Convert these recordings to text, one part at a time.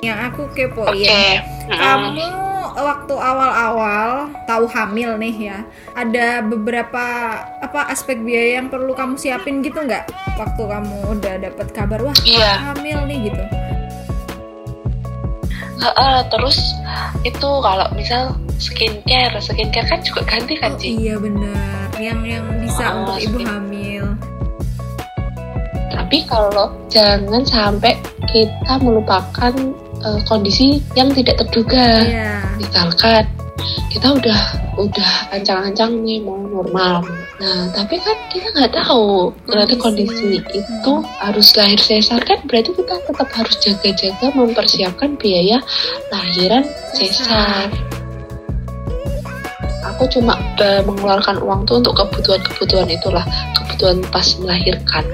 yang aku kepo Oke. ya. Mm. Kamu waktu awal-awal tahu hamil nih ya, ada beberapa apa aspek biaya yang perlu kamu siapin gitu nggak? Waktu kamu udah dapat kabar wah Iya. hamil nih gitu. Heeh, terus itu kalau misal skincare, skincare kan juga ganti kan, Oh Ci? iya benar, yang yang bisa Oh, untuk ibu hamil. Tapi kalau jangan sampai kita melupakan eh, kondisi yang tidak terduga. Iya. Misalkan kita udah udah ancang-ancang nih mau normal. Nah, tapi kan kita nggak tahu ternyata Kondisi. itu harus lahir sesar kan berarti kita tetap harus jaga-jaga mempersiapkan biaya lahiran sesar. Aku cuma eh, mengeluarkan uang tuh untuk kebutuhan-kebutuhan itulah, kebutuhan pas melahirkan.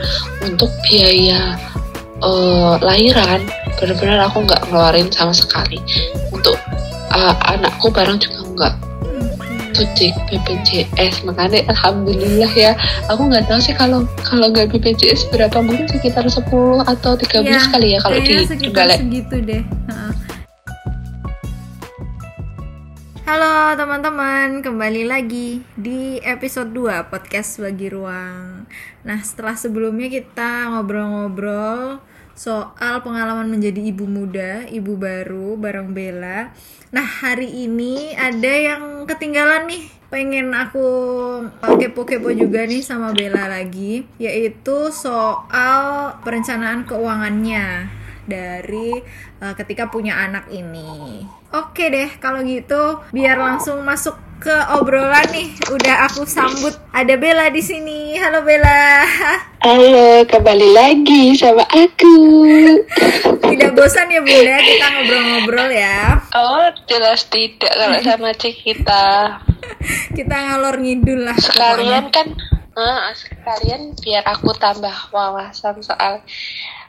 Untuk biaya eh, lahiran benar-benar aku nggak ngeluarin sama sekali. Untuk eh, anakku barang juga nggak cek BPJS makanya alhamdulillah ya aku nggak tahu sih kalau kalau nggak BPJS berapa mungkin sekitar 10 atau 13 Ya, kali ya kalau di Trenggalek segitu deh. Halo teman-teman, kembali lagi di episode 2 podcast bagi ruang. Nah, setelah sebelumnya kita ngobrol-ngobrol soal pengalaman menjadi ibu muda, ibu baru bareng Bella. Nah, hari ini ada yang ketinggalan nih. Pengen aku kepo-kepo juga nih sama Bella lagi, yaitu soal perencanaan keuangannya dari uh, ketika punya anak ini. Oke deh, kalau gitu biar langsung masuk ke obrolan nih. Udah aku sambut ada Bella di sini. Halo Bella. Halo kembali lagi sama aku Tidak bosan ya Bunda kita ngobrol-ngobrol ya. oh jelas tidak kalau sama cek kita Kita ngalor ngidul lah. sekalian kan eh, sekalian biar aku tambah wawasan soal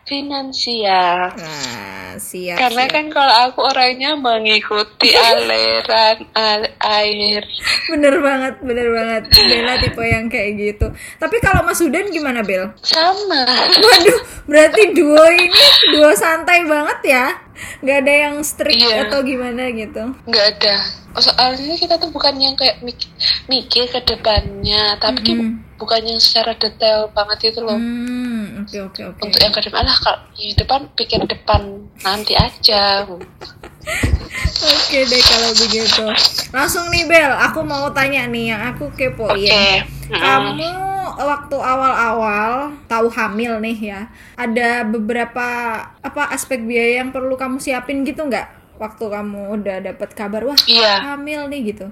finansial Nah, siap. karena siap. kan kalau aku orangnya mengikuti aliran al- air bener banget, bener banget. Bella tipe yang kayak gitu. Tapi kalau Mas Hudan gimana Bel? sama Waduh, berarti duo ini duo santai banget ya? Nggak ada yang strict Iya. atau gimana gitu? nggak ada soalnya kita tuh bukan yang kayak mikir, mikir ke depannya tapi kan Mm-mm. bukan yang secara detail banget itu loh Hmm, oke oke oke. untuk yang ke depan lah kalau di depan pikir depan nanti aja Oke deh kalau begitu. Langsung nih Bel, aku mau tanya nih yang aku kepoin. oke Mm. Kamu waktu awal-awal tahu hamil nih ya, ada beberapa apa aspek biaya yang perlu kamu siapin gitu nggak? Waktu kamu udah dapat kabar wah iya hamil nih gitu.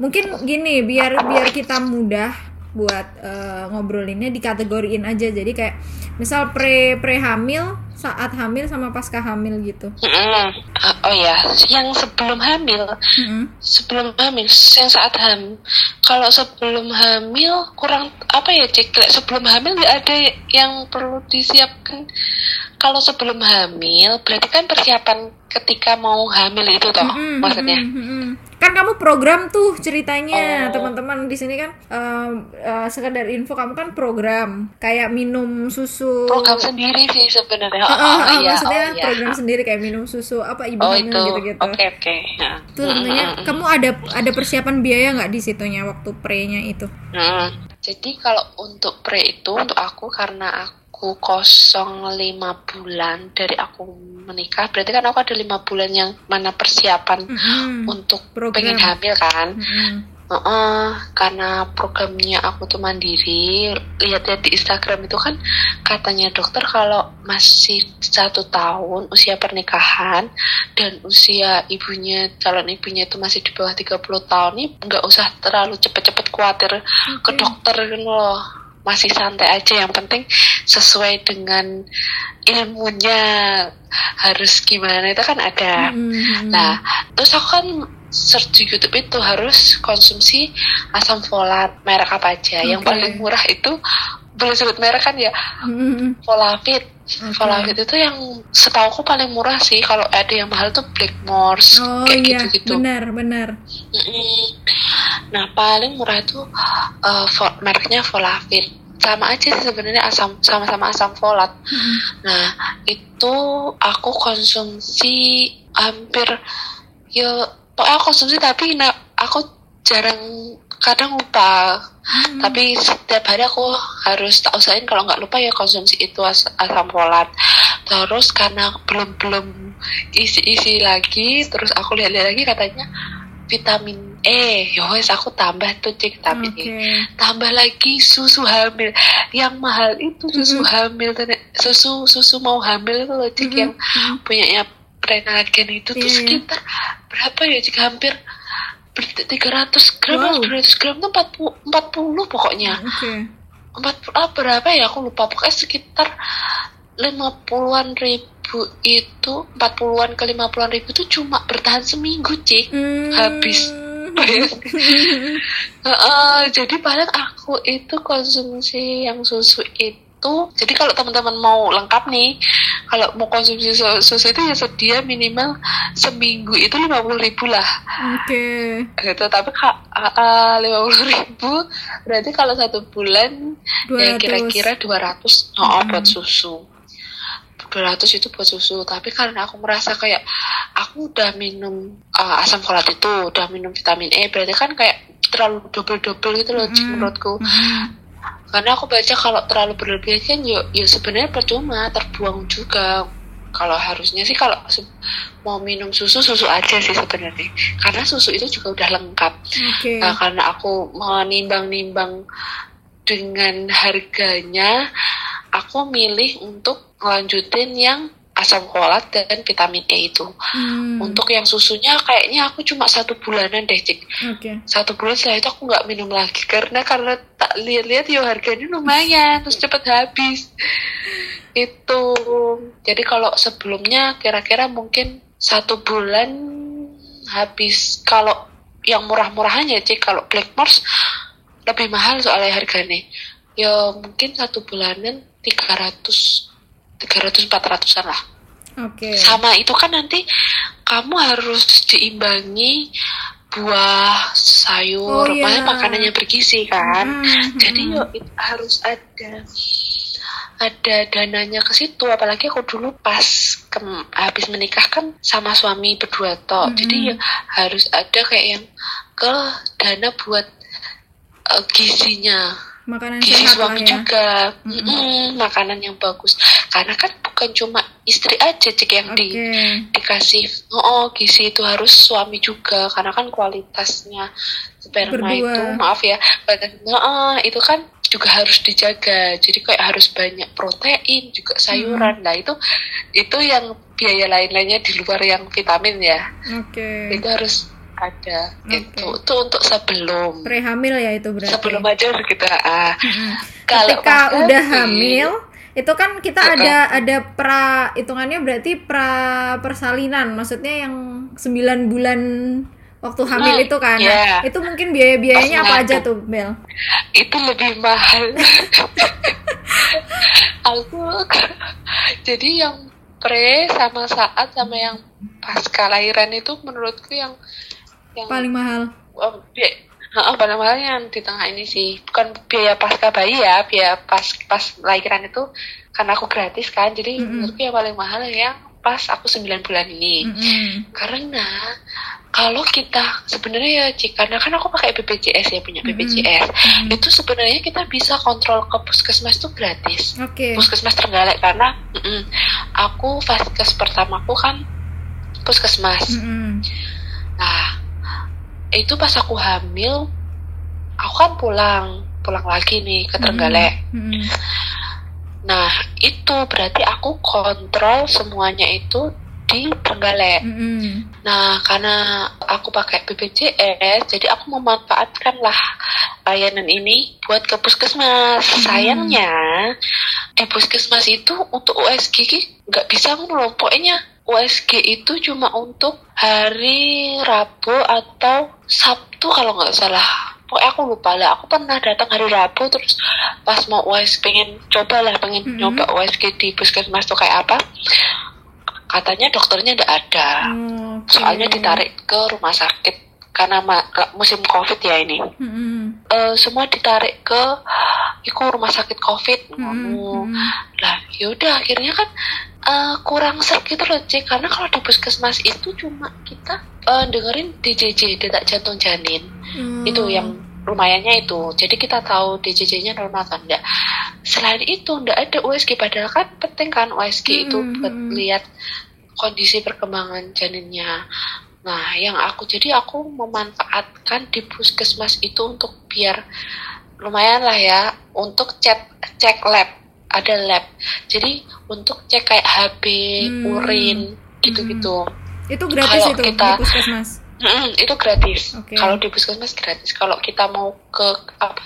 Mungkin gini biar biar kita mudah buat eh, ngobrolinnya dikategoriin aja. Jadi kayak misal pre pre hamil, saat hamil sama pasca hamil gitu. Mm-mm. Ah, oh ya yang sebelum hamil Mm-mm. sebelum hamil yang saat ham kalau sebelum hamil kurang apa ya cek sebelum hamil nggak ada yang perlu disiapkan kalau sebelum hamil berarti kan persiapan ketika mau hamil itu toh Mm-mm, maksudnya mm-mm, mm-mm. Kan kamu program tuh ceritanya, Oh. teman-teman di sini kan em, eh, sekedar info kamu kan program kayak minum susu. program sendiri sih sebenarnya oh, oh, eh, iya maksudnya oh, iya. program sendiri kayak minum susu apa ibu oh hamil itu gitu-gitu. oke oke Ya. Tuh tentunya kamu ada ada persiapan biaya nggak di situnya waktu pre-nya itu? Hmm. Jadi kalau untuk pre itu untuk aku karena aku kosong lima bulan dari aku menikah, berarti kan aku ada lima bulan yang mana persiapan Mm-mm. untuk Program. pengen hamil kan. Mm-mm. Heeh, karena programnya aku tuh mandiri, lihat-lihat di Instagram itu kan katanya dokter kalau masih satu tahun usia pernikahan dan usia ibunya calon ibunya itu masih di bawah 30 tahun nih nggak usah terlalu cepet-cepet khawatir ke Oke. dokter kan loh masih santai aja yang penting sesuai dengan ilmunya harus gimana itu kan ada Mm-mm. Nah, terus aku kan search di YouTube itu harus konsumsi asam folat merek apa aja. Yang Oke. paling murah itu boleh sebut merek kan ya Mm-mm. Folavit. Oke. Folavit itu yang setauku paling murah sih. Kalau ada yang mahal tuh Blackmores Oh kayak iya, gitu-gitu. benar benar. Mm-mm. Nah, paling murah itu uh, fo- mereknya Folavit. sama aja sih sebenarnya asam sama-sama asam folat Mm-mm. nah itu aku konsumsi hampir ya pokoknya aku konsumsi tapi nah, aku jarang kadang lupa. Mm. tapi setiap hari aku harus tak usahain kalau nggak lupa ya konsumsi itu as- asam folat. Terus karena belum belum isi isi lagi terus aku lihat-lihat lagi katanya vitamin E. Ya wes aku tambah tuh cek tapi Oke. tambah lagi susu hamil. Yang mahal itu susu hamil ternyata- susu susu mau hamil itu loh cik Mm-mm. yang punyanya Prenagen itu tuh Iya, sekitar berapa ya cik hampir ber- 300 gram Wow. 200 gram tuh 40, 40 pokoknya Oke. 40 ah, berapa ya aku lupa pokoknya sekitar 50-an ribu itu 40-an ke 50-an ribu itu cuma bertahan seminggu cik Mm. Habis. Heeh, jadi paling aku itu konsumsi yang susu itu jadi kalau teman-teman mau lengkap nih kalau mau konsumsi su- susu itu ya sedia minimal seminggu itu lima puluh ribu lah Oke. gitu tapi kak lima puluh ribu berarti kalau satu bulan ya 200. kira-kira 200 oh, Mm-mm. buat susu 200 itu buat susu tapi karena aku merasa kayak aku udah minum uh, asam folat itu udah minum vitamin E berarti kan kayak terlalu double-double gitu loh Mm-mm. menurutku Mm-mm. Karena aku baca kalau terlalu berlebihan kan ya, ya sebenarnya percuma terbuang juga. Kalau harusnya sih kalau mau minum susu susu aja sih sebenarnya. Karena susu itu juga udah lengkap. Oke. Nah, karena aku menimbang-nimbang dengan harganya, aku milih untuk ngelanjutin yang asam folat dan vitamin E itu. Hmm. Untuk yang susunya kayaknya aku cuma satu bulanan deh, Cik. Oke. Satu bulan setelah itu aku nggak minum lagi karena karena tak lihat-lihat ya harganya lumayan terus cepet habis. Itu. Jadi kalau sebelumnya kira-kira mungkin satu bulan habis kalau yang murah-murahan ya Cik kalau Blackmores lebih mahal soalnya harganya ya mungkin satu bulanan 300 300 400an lah Oke. sama itu kan nanti kamu harus diimbangi buah sayur Oh, maksudnya makanan yang bergizi kan Mm, jadi mm. yo it- harus ada ada dananya ke situ apalagi aku dulu pas kem- habis menikah kan sama suami berdua toh Mm-mm. jadi ya harus ada kayak yang ke dana buat eh, gizinya makanan gizi sehat lah suami ya. juga Mm-mm. Mm-mm, makanan yang bagus karena kan bukan cuma istri aja cek yang Oke. di dikasih oh, oh, gizi itu harus suami juga karena kan kualitasnya sperma Berdua. itu maaf ya kualitas- oh, itu kan juga harus dijaga jadi kayak harus banyak protein juga sayuran Hmm. nah itu itu yang biaya lain-lainnya di luar yang vitamin ya Oke. itu harus ada Oke. itu itu untuk sebelum Prehamil ya itu berarti. sebelum aja kita ah kalau Ketika udah hamil, itu kan kita Heeh. ada ada pra hitungannya berarti pra persalinan, maksudnya yang 9 bulan waktu hamil Hmm, itu kan. Nah, iya. itu mungkin biaya-biayanya apa aja tuh, Bel? itu lebih mahal aku jadi yang pre sama saat sama yang pasca lahiran itu menurutku yang yang Paling mahal. oh, bi- Heeh, paling mahal yang di tengah ini sih bukan biaya pasca bayi ya biaya pas pas lahiran itu karena aku gratis kan jadi Mm-mm. menurutku yang paling mahal yang pas aku 9 bulan ini Mm-mm. karena kalau kita sebenarnya ya Cik, karena kan aku pakai BPJS ya punya. BPJS Mm-mm. itu sebenarnya kita bisa kontrol ke puskesmas itu gratis Oke. puskesmas Trenggalek karena mm-mm, aku vaskes pertamaku kan puskesmas Mm-mm. nah itu pas aku hamil aku kan pulang pulang lagi nih ke Trenggalek Mm-mm. nah itu berarti aku kontrol semuanya itu di Trenggalek Mm-mm. Nah, karena aku pakai BPJS, jadi aku memanfaatkan lah layanan ini buat ke puskesmas. Hmm. Sayangnya, di puskesmas itu untuk USG nggak bisa loh. Pokoknya USG itu cuma untuk hari Rabu atau Sabtu kalau nggak salah. Pokoknya aku lupa lah. Aku pernah datang hari Rabu terus pas mau USG pengen coba lah pengen Hmm. nyoba USG di puskesmas tuh kayak apa. Katanya dokternya nggak ada Oke. soalnya ditarik ke rumah sakit karena musim covid ya ini Mm-mm. Eh, semua ditarik ke iku rumah sakit covid ngono mm-mm. lah yaudah akhirnya kan eh, kurang serg gitu loh Cik karena kalau di puskesmas itu cuma kita eh, dengerin DJJ detak jantung janin Hmm. itu yang lumayannya itu jadi kita tahu DJJ-nya normal kan enggak selain itu enggak ada USG padahal kan penting kan USG itu Mm-mm, buat mm-mm. lihat kondisi perkembangan janinnya nah yang aku jadi aku memanfaatkan di puskesmas itu untuk biar lumayan lah ya untuk cek cek lab ada lab. Jadi untuk cek kayak HB Hmm. urin gitu-gitu. Itu gratis Kalau itu kita- di puskesmas Mm-mm, itu gratis. Oke. Kalau di puskesmas gratis. Kalau kita mau ke apa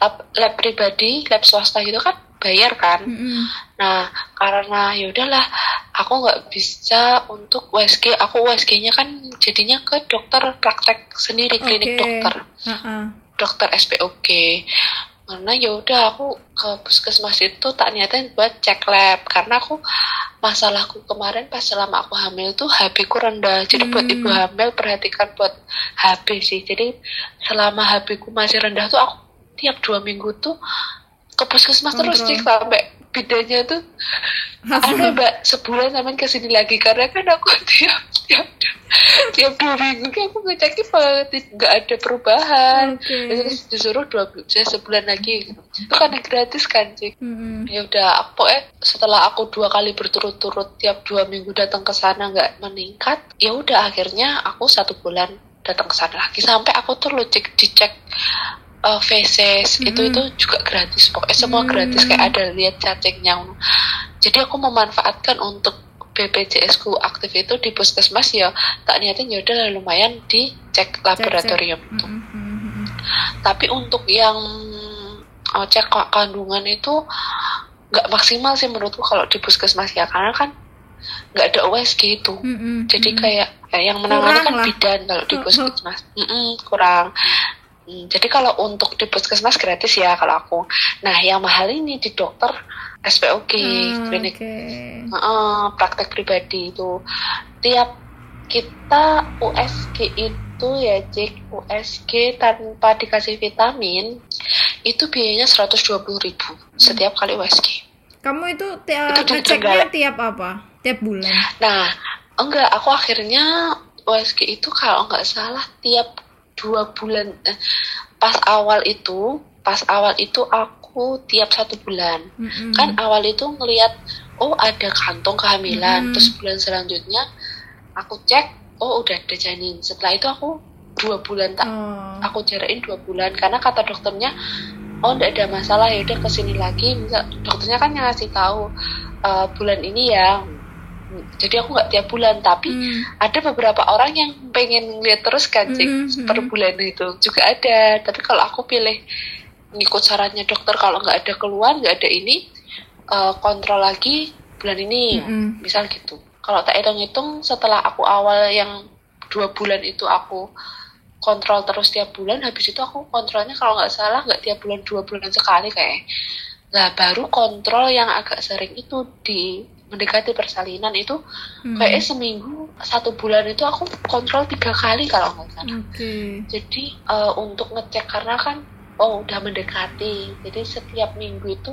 lab, lab pribadi, lab swasta gitu kan bayar kan. Mm-mm. Nah karena ya udahlah, aku nggak bisa untuk USG. Aku USG-nya kan jadinya ke dokter praktek sendiri klinik dokter, Ha-ha. dokter SPOG. Karena ya udah aku ke puskesmas itu tak niatin buat cek lab. Karena aku masalahku kemarin pas selama aku hamil tuh HB ku rendah. Jadi buat Hmm. ibu hamil perhatikan buat HB sih. Jadi selama HB ku masih rendah tuh aku tiap dua minggu tuh ke puskesmas terus cik sampai bidanya tuh ada mbak sebulan sampai ke sini lagi. Karena kan aku tiap tiap dua minggu aku ngecekin banget nggak ada perubahan Oke. terus disuruh dua bulan sebulan lagi gitu. itu kan gratis kan cik Mm-mm. ya udah aku eh setelah aku dua kali berturut-turut tiap dua minggu datang ke sana nggak meningkat ya udah akhirnya aku satu bulan datang ke sana lagi sampai aku tuh lo cek dicek uh, feses itu Mhm. itu juga gratis pokoknya semua Hmm. gratis kayak ada lihat cacingnya jadi aku memanfaatkan untuk BPJS ku aktif itu di puskesmas ya tak niatin ya udah lumayan dicek laboratorium tuh. Mm-mm, mm-mm. tapi untuk yang uh, cek ka- kandungan itu nggak maksimal sih menurutku kalau di puskesmas ya. Karena kan nggak ada USG itu Mm-mm, jadi mm-mm. kayak ya yang menangani Kurang kan lah. bidan kalau di puskesmas. Mm-mm, kurang. Hmm, jadi kalau untuk di puskesmas gratis ya kalau aku. Nah yang mahal ini di dokter SPOG Ah, klinik oke. Heeh, praktek pribadi itu tiap kita USG itu ya cek USG tanpa dikasih vitamin itu biayanya 120.000 setiap kali USG. Kamu itu tiap Itu ngeceknya Trenggalek. tiap apa? Tiap bulan. Nah, enggak aku akhirnya USG itu kalau nggak salah tiap dua bulan eh, pas awal itu pas awal itu aku tiap satu bulan Mm-mm. kan awal itu ngelihat oh ada kantong kehamilan Mm. terus bulan selanjutnya aku cek oh udah ada janin setelah itu aku dua bulan tak Oh. aku jarain dua bulan karena kata dokternya oh tidak ada masalah ya udah ke sini lagi misal dokternya kan yang ngasih tahu "Eh, bulan ini ya jadi aku nggak tiap bulan tapi Mm. ada beberapa orang yang pengen lihat terus kan Cik, Mm-mm, per mm-mm. bulan itu juga ada tapi kalau aku pilih ngikut sarannya dokter kalau nggak ada keluhan nggak ada ini eh, kontrol lagi bulan ini Mm-mm. misal gitu kalau tak hitung-hitung setelah aku awal yang dua bulan itu aku kontrol terus tiap bulan habis itu aku kontrolnya kalau nggak salah nggak tiap bulan dua bulan sekali kayak nah baru kontrol yang agak sering itu di mendekati persalinan itu Mm. kayaknya seminggu satu bulan itu aku kontrol tiga kali kalau nggak salah Oke. jadi eh, untuk ngecek karena kan oh udah mendekati. Jadi setiap minggu itu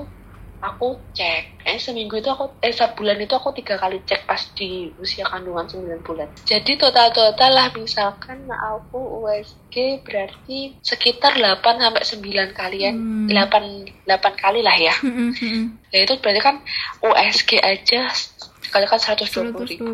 aku cek. Kayaknya seminggu itu aku eh sebulan itu aku tiga kali cek pas di usia kandungan 9 bulan. Jadi total total lah misalkan aku USG berarti sekitar 8 sampai 9 kalian Hmm. 8 8 kali lah ya. Mm-mm, mm-mm. ya itu berarti kan USG aja sekali kan 120 ribu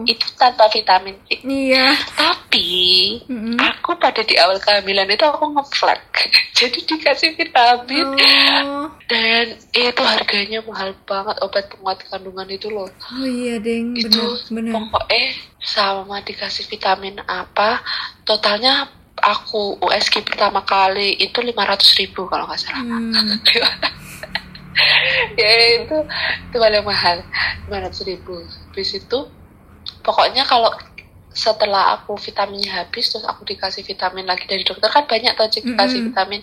120. itu tanpa vitamin C Iya. tapi Mm-mm. aku pada di awal kehamilan itu aku ngeflag jadi dikasih vitamin Oh. dan itu harganya mahal banget obat penguat kandungan itu loh Oh iya, Deng. itu Benar, benar. pokoknya sama dikasih vitamin apa totalnya aku USG pertama kali itu 500.000 ribu kalau nggak salah Hmm. ya itu itu paling mahal. 500 ribu. Habis itu pokoknya kalau setelah aku vitaminnya habis terus aku dikasih vitamin lagi dari dokter kan banyak tuh Cik, dikasih Mm-mm. vitamin.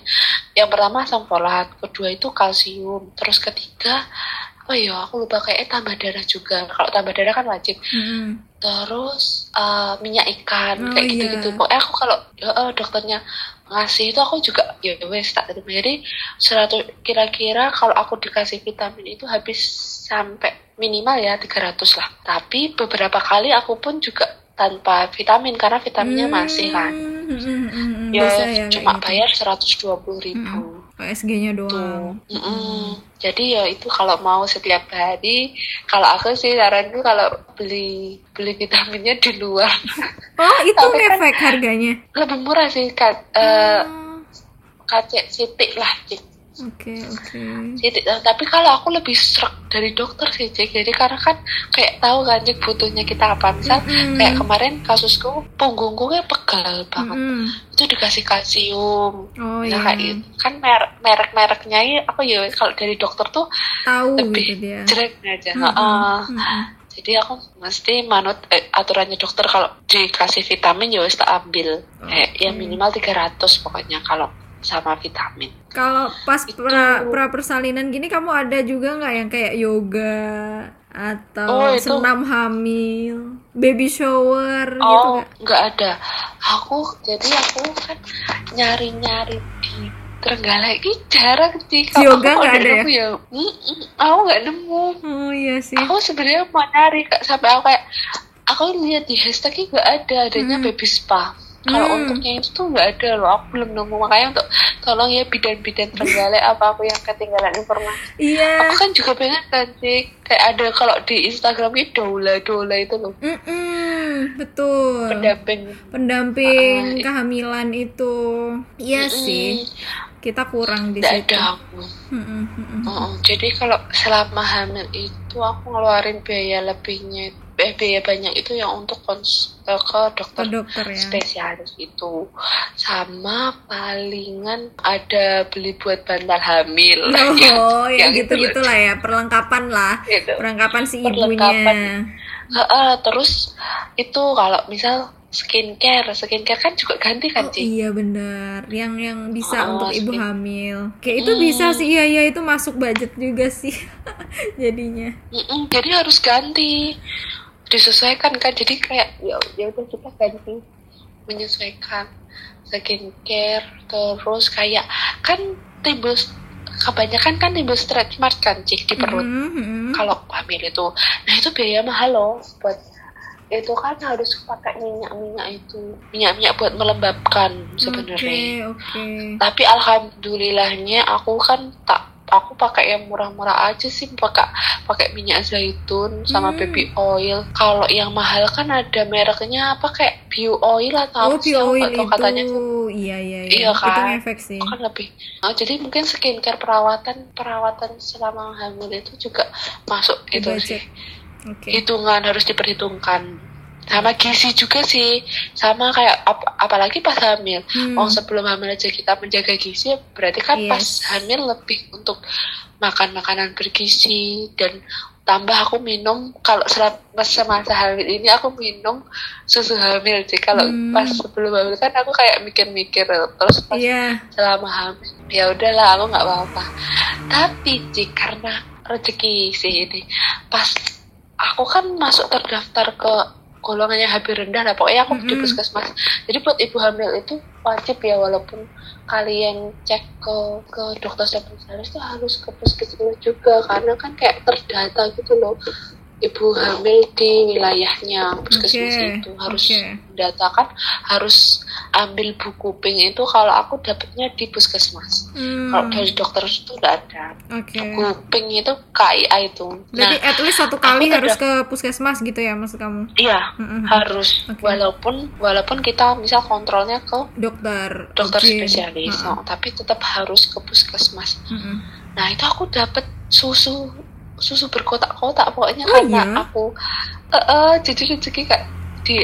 Yang pertama asam folat kedua itu kalsium terus ketiga oh iya aku lupa kayaknya tambah darah juga. Kalau tambah darah kan wajib. Mm-mm. Terus eh, minyak ikan Oh, kayak gitu-gitu. pokoknya aku kalau ya, eh, dokternya ngasih itu aku juga ya wes tak terima. Jadi seratus kira-kira kalau aku dikasih vitamin itu habis sampai minimal ya 300 lah. Tapi beberapa kali aku pun juga tanpa vitamin karena vitaminnya masih kan. Hmm, hmm, hmm, hmm, ya bisa ya cuma gitu. bayar 120 ribu. USG-nya tuh doang. Mm-mm. jadi ya itu kalau mau setiap hari kalau aku sih saranku kalau beli beli vitaminnya di luar. Oh itu Tapi kan- harganya? Lebih murah sih kan eh Oh, kacek sitik lah Cik. Oke oke Sitik. Nah, tapi kalau aku lebih serak dari dokter sih Cik. jadi karena kan kayak tahu kan Cik butuhnya kita apa misal Mm-mm. kayak kemarin kasusku punggungku kayak pegal banget Mm-mm. itu dikasih kalsium oh Nah, iya kayak gitu. kan merek merek mereknya ya apa ya kalau dari dokter tuh tahu lebih gitu dia jelek aja Mm-mm. Heeh. Mm-mm. jadi aku mesti manut eh, aturannya dokter kalau dikasih vitamin ya tak ambil kayak ya Oke. minimal 300 pokoknya kalau sama vitamin Kalau pas Itu- pra, pra persalinan gini kamu ada juga nggak yang kayak yoga atau Oh, itu- senam hamil, baby shower gitu oh nggak? nggak ada aku jadi aku kan nyari nyari di Trenggalek ini jarang sih Yoga aku nggak ada ya? nemu ya Mm-mm, aku nggak nemu Oh iya sih. aku sebenarnya mau nyari sampai aku kayak aku lihat di hashtagnya nggak ada adanya Hmm. baby spa kalau Hmm. untuknya itu tuh nggak ada loh aku belum nemu makanya untuk tolong ya bidan-bidan Trenggalek apa aku yang ketinggalan informasi Iya. aku kan juga pengen kan sih kayak ada kalau di Instagram itu doula doula itu loh Mm-mm, betul. pendamping Pendamping i- kehamilan itu. Iya Mm-mm. sih. Kita kurang di nggak situ. ada aku Mm-mm, mm-mm. Oh, jadi kalau selama hamil itu aku ngeluarin biaya lebihnya eh, biaya banyak itu yang untuk kons eh, ke dokter Ke dokter ya. spesialis itu sama palingan ada beli buat bantal hamil Oh, yang Yang itu gitu-gitu lah ya, perlengkapan lah. Gitu. Perlengkapan si Perlengkapan. ibunya. Heeh, terus itu kalau misal skincare skincare kan juga ganti Oh kan Ci? iya bener, yang yang bisa Oh, untuk ibu skin- hamil. Kayak itu Hmm. bisa sih, iya iya itu masuk budget juga sih jadinya. Mm-mm, jadi harus ganti disesuaikan kan jadi kayak ya ya udah kita ganti menyesuaikan skincare terus kayak kan timbul kebanyakan kan timbul stretch mark kan cik di perut. Mm, mm. kalau hamil itu. Nah itu biaya mahal loh buat itu kan harus pakai minyak minyak itu minyak minyak buat melembabkan sebenarnya. Oke oke. tapi alhamdulillahnya aku kan tak aku pakai yang murah-murah aja sih pakai pakai minyak zaitun sama Hmm. baby oil kalau yang mahal kan ada mereknya apa kayak bio oil atau Oh apa sih bio oil itu, katanya iya iya iya. Iya Itu kan? ngefek sih. itu kan lebih oh, jadi mungkin skincare perawatan perawatan selama hamil itu juga masuk itu sih Oke. hitungan harus diperhitungkan sama gizi juga sih sama kayak ap- apalagi pas hamil Hmm. Oh sebelum hamil aja kita menjaga gizi berarti kan pas Yes. hamil lebih untuk makan makanan bergizi dan tambah aku minum kalau selama semasa hamil ini aku minum susu hamil sih kalau Hmm. pas sebelum hamil kan aku kayak mikir-mikir terus pas Iya. selama hamil ya udahlah aku nggak apa-apa tapi Ci, karena rezeki sih ini pas aku kan masuk terdaftar ke golongannya habis rendah lah pokoknya aku di Mm-mm. puskesmas jadi buat ibu hamil itu wajib ya walaupun kalian cek ke ke dokter spesialis itu harus ke puskesmas juga karena kan kayak terdata gitu loh ibu hamil di wilayahnya puskesmas Oke, itu harus oke. data kan harus ambil buku pink itu kalau aku dapetnya di puskesmas Hmm, kalau dari dokter itu udah ada Oke. buku pink itu KIA itu Berarti nah at least satu kali harus terdaftar- ke puskesmas gitu ya maksud kamu? iya Mm-mm. harus Oke. walaupun walaupun kita misal kontrolnya ke Dokter. dokter Oke. spesialis oh, tapi tetap harus ke puskesmas Mm-mm. nah itu aku dapet susu susu berkotak-kotak pokoknya Oh, karena iya? aku eh eh, jadi rezeki kak di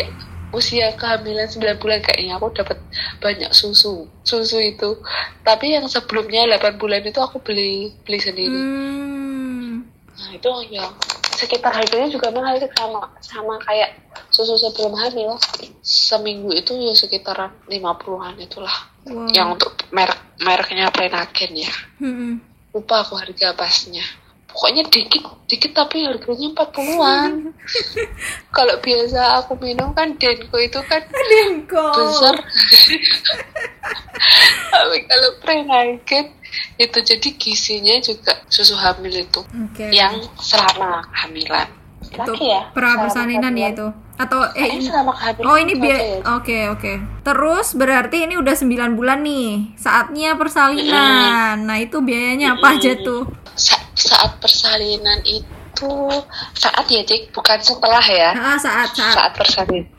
usia kehamilan 9 bulan kayaknya aku dapat banyak susu susu itu tapi yang sebelumnya 8 bulan itu aku beli beli sendiri Hmm. nah itu ya sekitar harganya juga mahal sih sama sama kayak susu sebelum hamil seminggu itu ya sekitaran 50-an itulah Wow. yang untuk merek mereknya Prenagen ya Mm-mm. lupa aku harga pasnya pokoknya dikit dikit tapi harganya 40-an kalau biasa aku minum kan Denko itu kan Denko besar tapi kalau Prenagen itu jadi gizinya juga susu hamil itu Oke. yang selama kehamilan itu ya pra persalinan ya itu atau eh ini- selama kehamilan Oh ini itu biar aja ya. oke oke. Terus berarti ini udah 9 bulan nih. Saatnya persalinan. Nah, itu biayanya apa aja tuh? Sa- saat persalinan itu saat ya cik bukan setelah ya Ah, saat saat. saat persalinan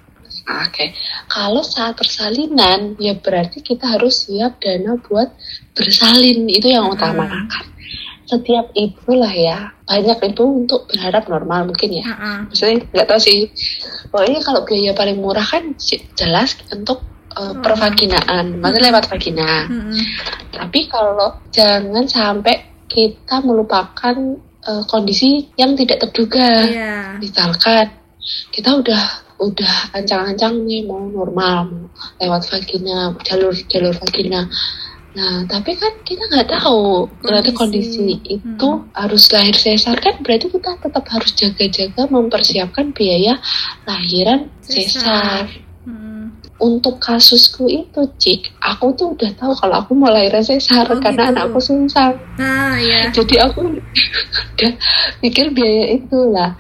Oke, kalau saat persalinan ya berarti kita harus siap dana buat bersalin itu yang utama Hmm. kan. Setiap itulah ya banyak itu untuk berharap normal mungkin ya. Ah, ah. Maksudnya nggak tahu sih. Pokoknya kalau biaya paling murah kan jelas untuk uh, pervaginaan, maksudnya lewat vagina. Mm-mm. Tapi kalau jangan sampai kita melupakan uh, kondisi yang tidak terduga Iya. misalkan kita udah udah ancang-ancang nih mau normal mau lewat vagina jalur jalur vagina nah tapi kan kita nggak tahu berarti Kondisi. itu harus lahir sesar kan berarti kita tetap harus jaga-jaga mempersiapkan biaya lahiran Sesar. sesar. Untuk kasusku itu cik aku tuh udah tahu kalau aku mau lahiran sesar Oh, karena gitu. anakku sungsang Nah, ya. jadi aku udah mikir biaya itu lah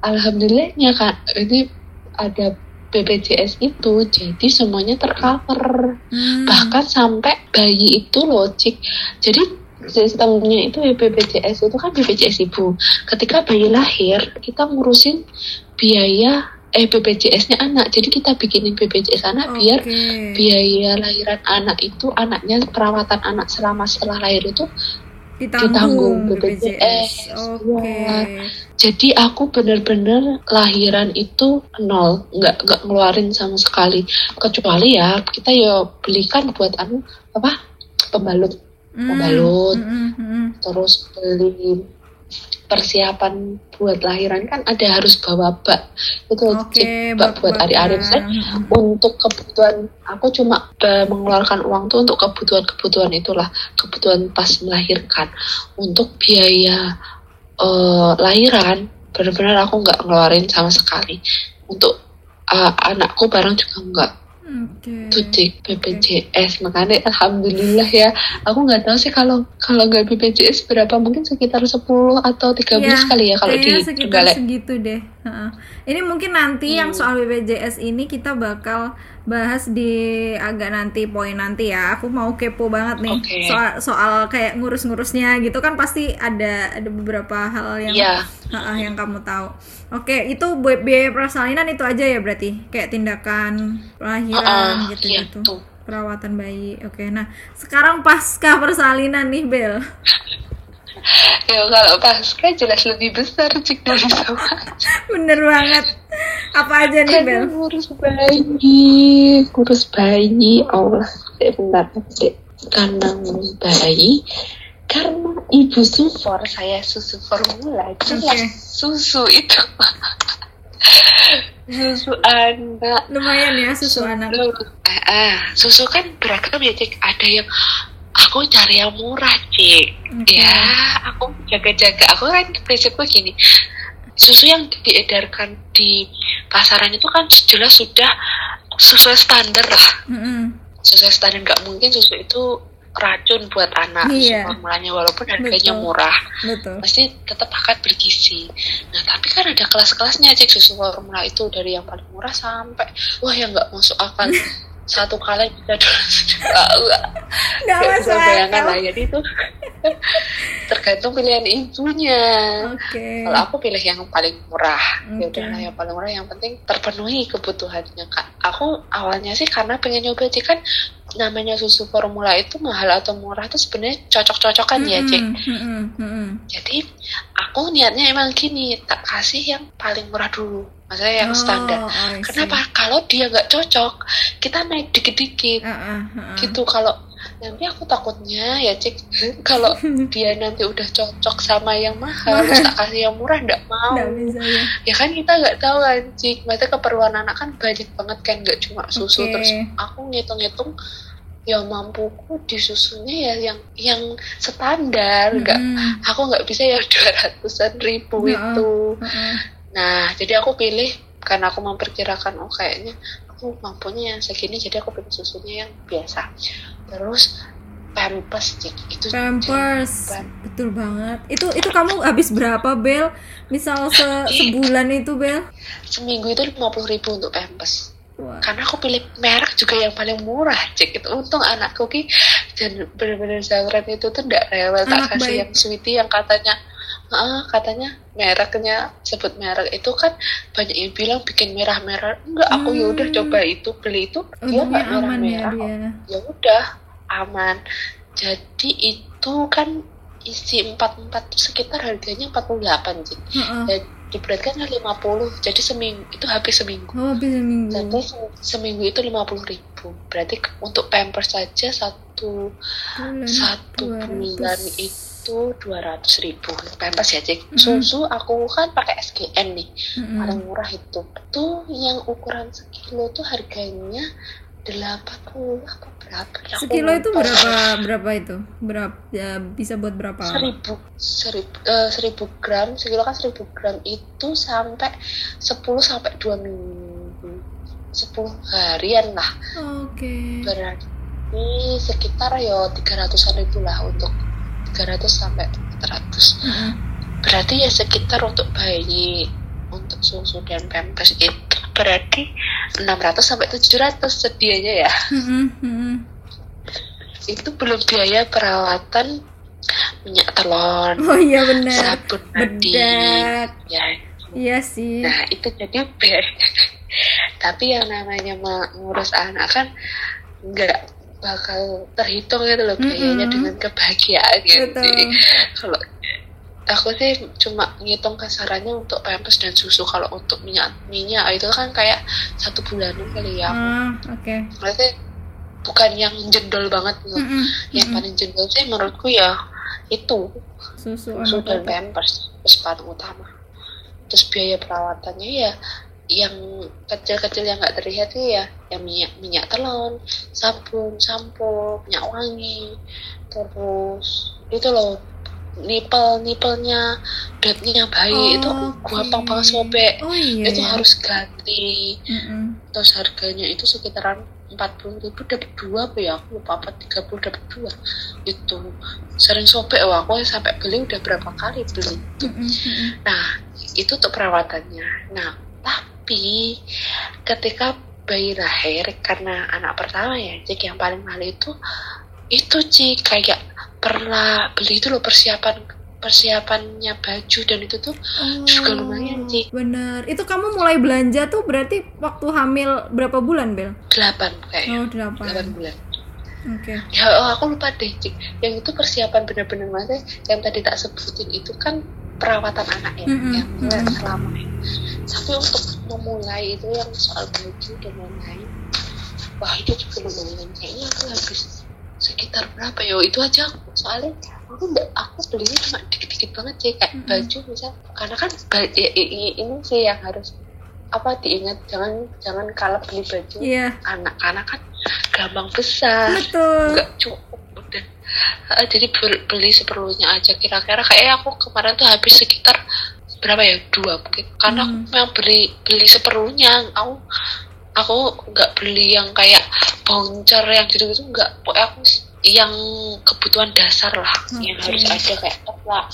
alhamdulillahnya kak ini ada BPJS itu jadi semuanya tercover Hmm. bahkan sampai bayi itu logik jadi sistemnya itu BPJS itu kan BPJS ibu ketika bayi lahir kita ngurusin biaya eh BPJS-nya anak jadi kita bikinin BPJS anak biar Oke. biaya lahiran anak itu anaknya perawatan anak selama setelah lahir itu ditanggung ditanggung BPJS. BPJS. Oke. Ya. jadi aku bener-bener lahiran itu nol nggak nggak ngeluarin sama sekali kecuali ya kita ya belikan buat anu apa pembalut Hmm. Pembalut. Mm-mm, mm-mm. terus beli persiapan buat lahiran kan ada harus bawa bak. Itu Oke, cek bak buat bak-bakan. ari-ari Maksudnya untuk kebutuhan aku cuma eh, mengeluarkan uang tuh untuk kebutuhan-kebutuhan itulah kebutuhan pas melahirkan. Untuk biaya eh, lahiran benar-benar aku nggak ngeluarin sama sekali. Untuk eh, anakku bareng juga nggak Itu cek BPJS makanya alhamdulillah ya. Aku nggak tahu sih kalau kalau nggak BPJS berapa. Mungkin sekitar 10 atau 13 Iya, kali ya kalau di sekitar segitu deh. Ini mungkin nanti yang Hmm. soal BPJS ini kita bakal bahas di agak nanti poin nanti ya. Aku mau kepo banget nih Oke. soal soal kayak ngurus-ngurusnya gitu kan pasti ada ada beberapa hal yang Iya. Heeh, yang kamu tahu. Oke, itu buat biaya persalinan itu aja ya berarti kayak tindakan gitu-gitu. iya, tuh. Perawatan bayi. Oke, nah sekarang pasca persalinan nih Bel. ya kalau pasca jelas lebih besar cik dari sama Bener banget. Apa aja nih Bel? ngurus bayi ngurus bayi Allah Eh, bentar dek karena ngurus bayi karena ibu sufor saya susu formula jelas Oke. susu itu susu anak Lumayan ya susu anak. Ah, ah, susu kan beragam ya cik ada yang aku cari yang murah cik Oke. ya aku jaga-jaga aku kan prinsipku gini susu yang diedarkan di pasaran itu kan jelas sudah sesuai standar lah Mm-mm. sesuai standar nggak mungkin susu itu racun buat anak susu formulanya walaupun harganya Betul. murah Betul. pasti tetap akan bergizi. Nah, tapi kan ada kelas-kelasnya cek susu formula itu dari yang paling murah sampai wah yang nggak masuk akal satu kali bisa Nggak bisa bayangkan lah jadi itu tergantung pilihan ibunya. Oke. Kalau aku pilih yang paling murah, ya Oke. udahlah yang paling murah yang penting terpenuhi kebutuhannya kak. Aku awalnya sih karena pengen nyoba cek kan namanya susu formula itu mahal atau murah itu sebenarnya cocok-cocokan ya cek. Mm-mm, mm-mm. Jadi aku niatnya emang gini, tak kasih yang paling murah dulu, maksudnya yang Oh, standar. oh. Kenapa? Kalau dia nggak cocok, kita naik dikit-dikit. Ah, ah, ah. Gitu kalau nanti aku takutnya ya cek kalau dia nanti udah cocok sama yang mahal, terus tak kasih yang murah nggak mau. Nggak bisa ya. Ya kan kita nggak tahu kan, cik. Maksudnya keperluan anak kan banyak banget kan, nggak cuma susu Oke. terus. Aku ngitung-ngitung ya mampuku di susunya ya yang yang standar nggak Mm-mm. aku nggak bisa ya dua ratusan ribu itu heeh. Nah jadi aku pilih karena aku memperkirakan oh kayaknya aku mampunya yang segini jadi aku pilih susunya yang biasa terus pampers Cik. itu Pampers, Pam- betul banget. Itu itu kamu habis berapa bel? Misal se- sebulan itu bel? seminggu itu lima puluh ribu untuk pampers Wah. karena aku pilih merek juga yang paling murah cek itu untung anakku ki dan bener-bener Zauren itu tuh ndak rewel Anak tak kasih baik. yang sweetie yang katanya "Ah, katanya mereknya sebut merek itu kan banyak yang bilang bikin merah-merah enggak aku ya udah Hmm. coba itu beli itu dia nggak aman ya merah-merah dia. ya udah aman jadi itu kan isi 44 tuh sekitar harganya 48 sih Heeh. dan diberatkan 50 jadi seminggu itu habis seminggu Oh, habis seminggu. jadi se- seminggu itu 50 ribu berarti untuk pampers saja satu Bulan satu 200. bulan itu 200 ribu pampers ya cik Mm-mm. susu aku kan pakai SGN nih Mm-mm. paling murah itu tuh yang ukuran sekilo tuh harganya 80 apa berapa ya? Aku Sekilo itu berapa berapa itu? Berapa ya bisa buat berapa? seribu seribu, eh, seribu gram sekilo kan seribu gram itu sampai 10 sampai 2 minggu 10 harian lah Oke. berarti sekitar ya 300an ribu lah untuk 300 sampai 400 Mm-mm. berarti ya sekitar untuk bayi untuk susu dan pampers itu berarti 600 sampai 700 sedianya ya Mm-mm, mm-mm. itu belum biaya perawatan minyak telon Oh iya benar. sabun mandi ya Iya sih. nah itu jadi biaya tapi yang namanya mengurus anak kan nggak bakal terhitung gitu loh biayanya Mm-mm. dengan kebahagiaan gitu kalau aku sih cuma ngitung kasarannya untuk pampers dan susu. Kalau untuk minyak minyak itu kan kayak satu bulanan kali ya. Ah, oke. berarti bukan yang jendol banget loh Mm-mm, yang mm-mm. paling jendol sih menurutku ya itu. Susu susu dan pampers paling utama. Terus biaya perawatannya ya yang kecil-kecil yang nggak terlihat sih ya yang minyak minyak telon sabun sampo minyak wangi terus itu loh nipel nipelnya dadnya bayi itu Oke. gampang banget sobek Oh iya. itu ya. harus ganti Mm-mm. terus harganya itu sekitaran 40.000 ribu dapat dua apa ya aku lupa apa 30 dapat dua itu sering sobek wah aku sampai beli udah berapa kali beli Mm-mm, mm-mm. nah itu untuk perawatannya nah tapi ketika bayi lahir karena anak pertama ya cik yang paling mahal itu itu cik kayak pernah beli itu loh persiapan persiapannya baju dan itu tuh juga lumayan cik Bener. Itu kamu mulai belanja tuh berarti waktu hamil berapa bulan, Bel? delapan kayaknya Oh, delapan delapan. bulan Oke. ya oh, aku lupa deh cik yang itu persiapan bener-bener mas yang tadi tak sebutin itu kan perawatan anak ya Mm-mm, yang mulai mm-mm. selama tapi untuk memulai itu yang soal baju dan lain-lain wah itu juga lumayan. Kayaknya aku habis sekitar berapa ya itu aja aku. Soalnya aku nggak aku belinya cuma dikit-dikit banget sih kayak Mm-mm. baju misal. Karena kan ya, ini sih yang harus apa diingat jangan jangan kalau beli baju. Iya, anak-anak kan gampang besar. Betul. nggak cukup Eh, jadi bel- beli seperlunya aja. Kira-kira kayak aku kemarin tuh habis sekitar berapa ya? Dua mungkin. Karena aku Hmm. memang beli beli seperlunya. Aku aku nggak beli yang kayak bouncer yang gitu gitu nggak. Pokoknya aku yang kebutuhan dasar lah yang Oke. harus ada kayak perlak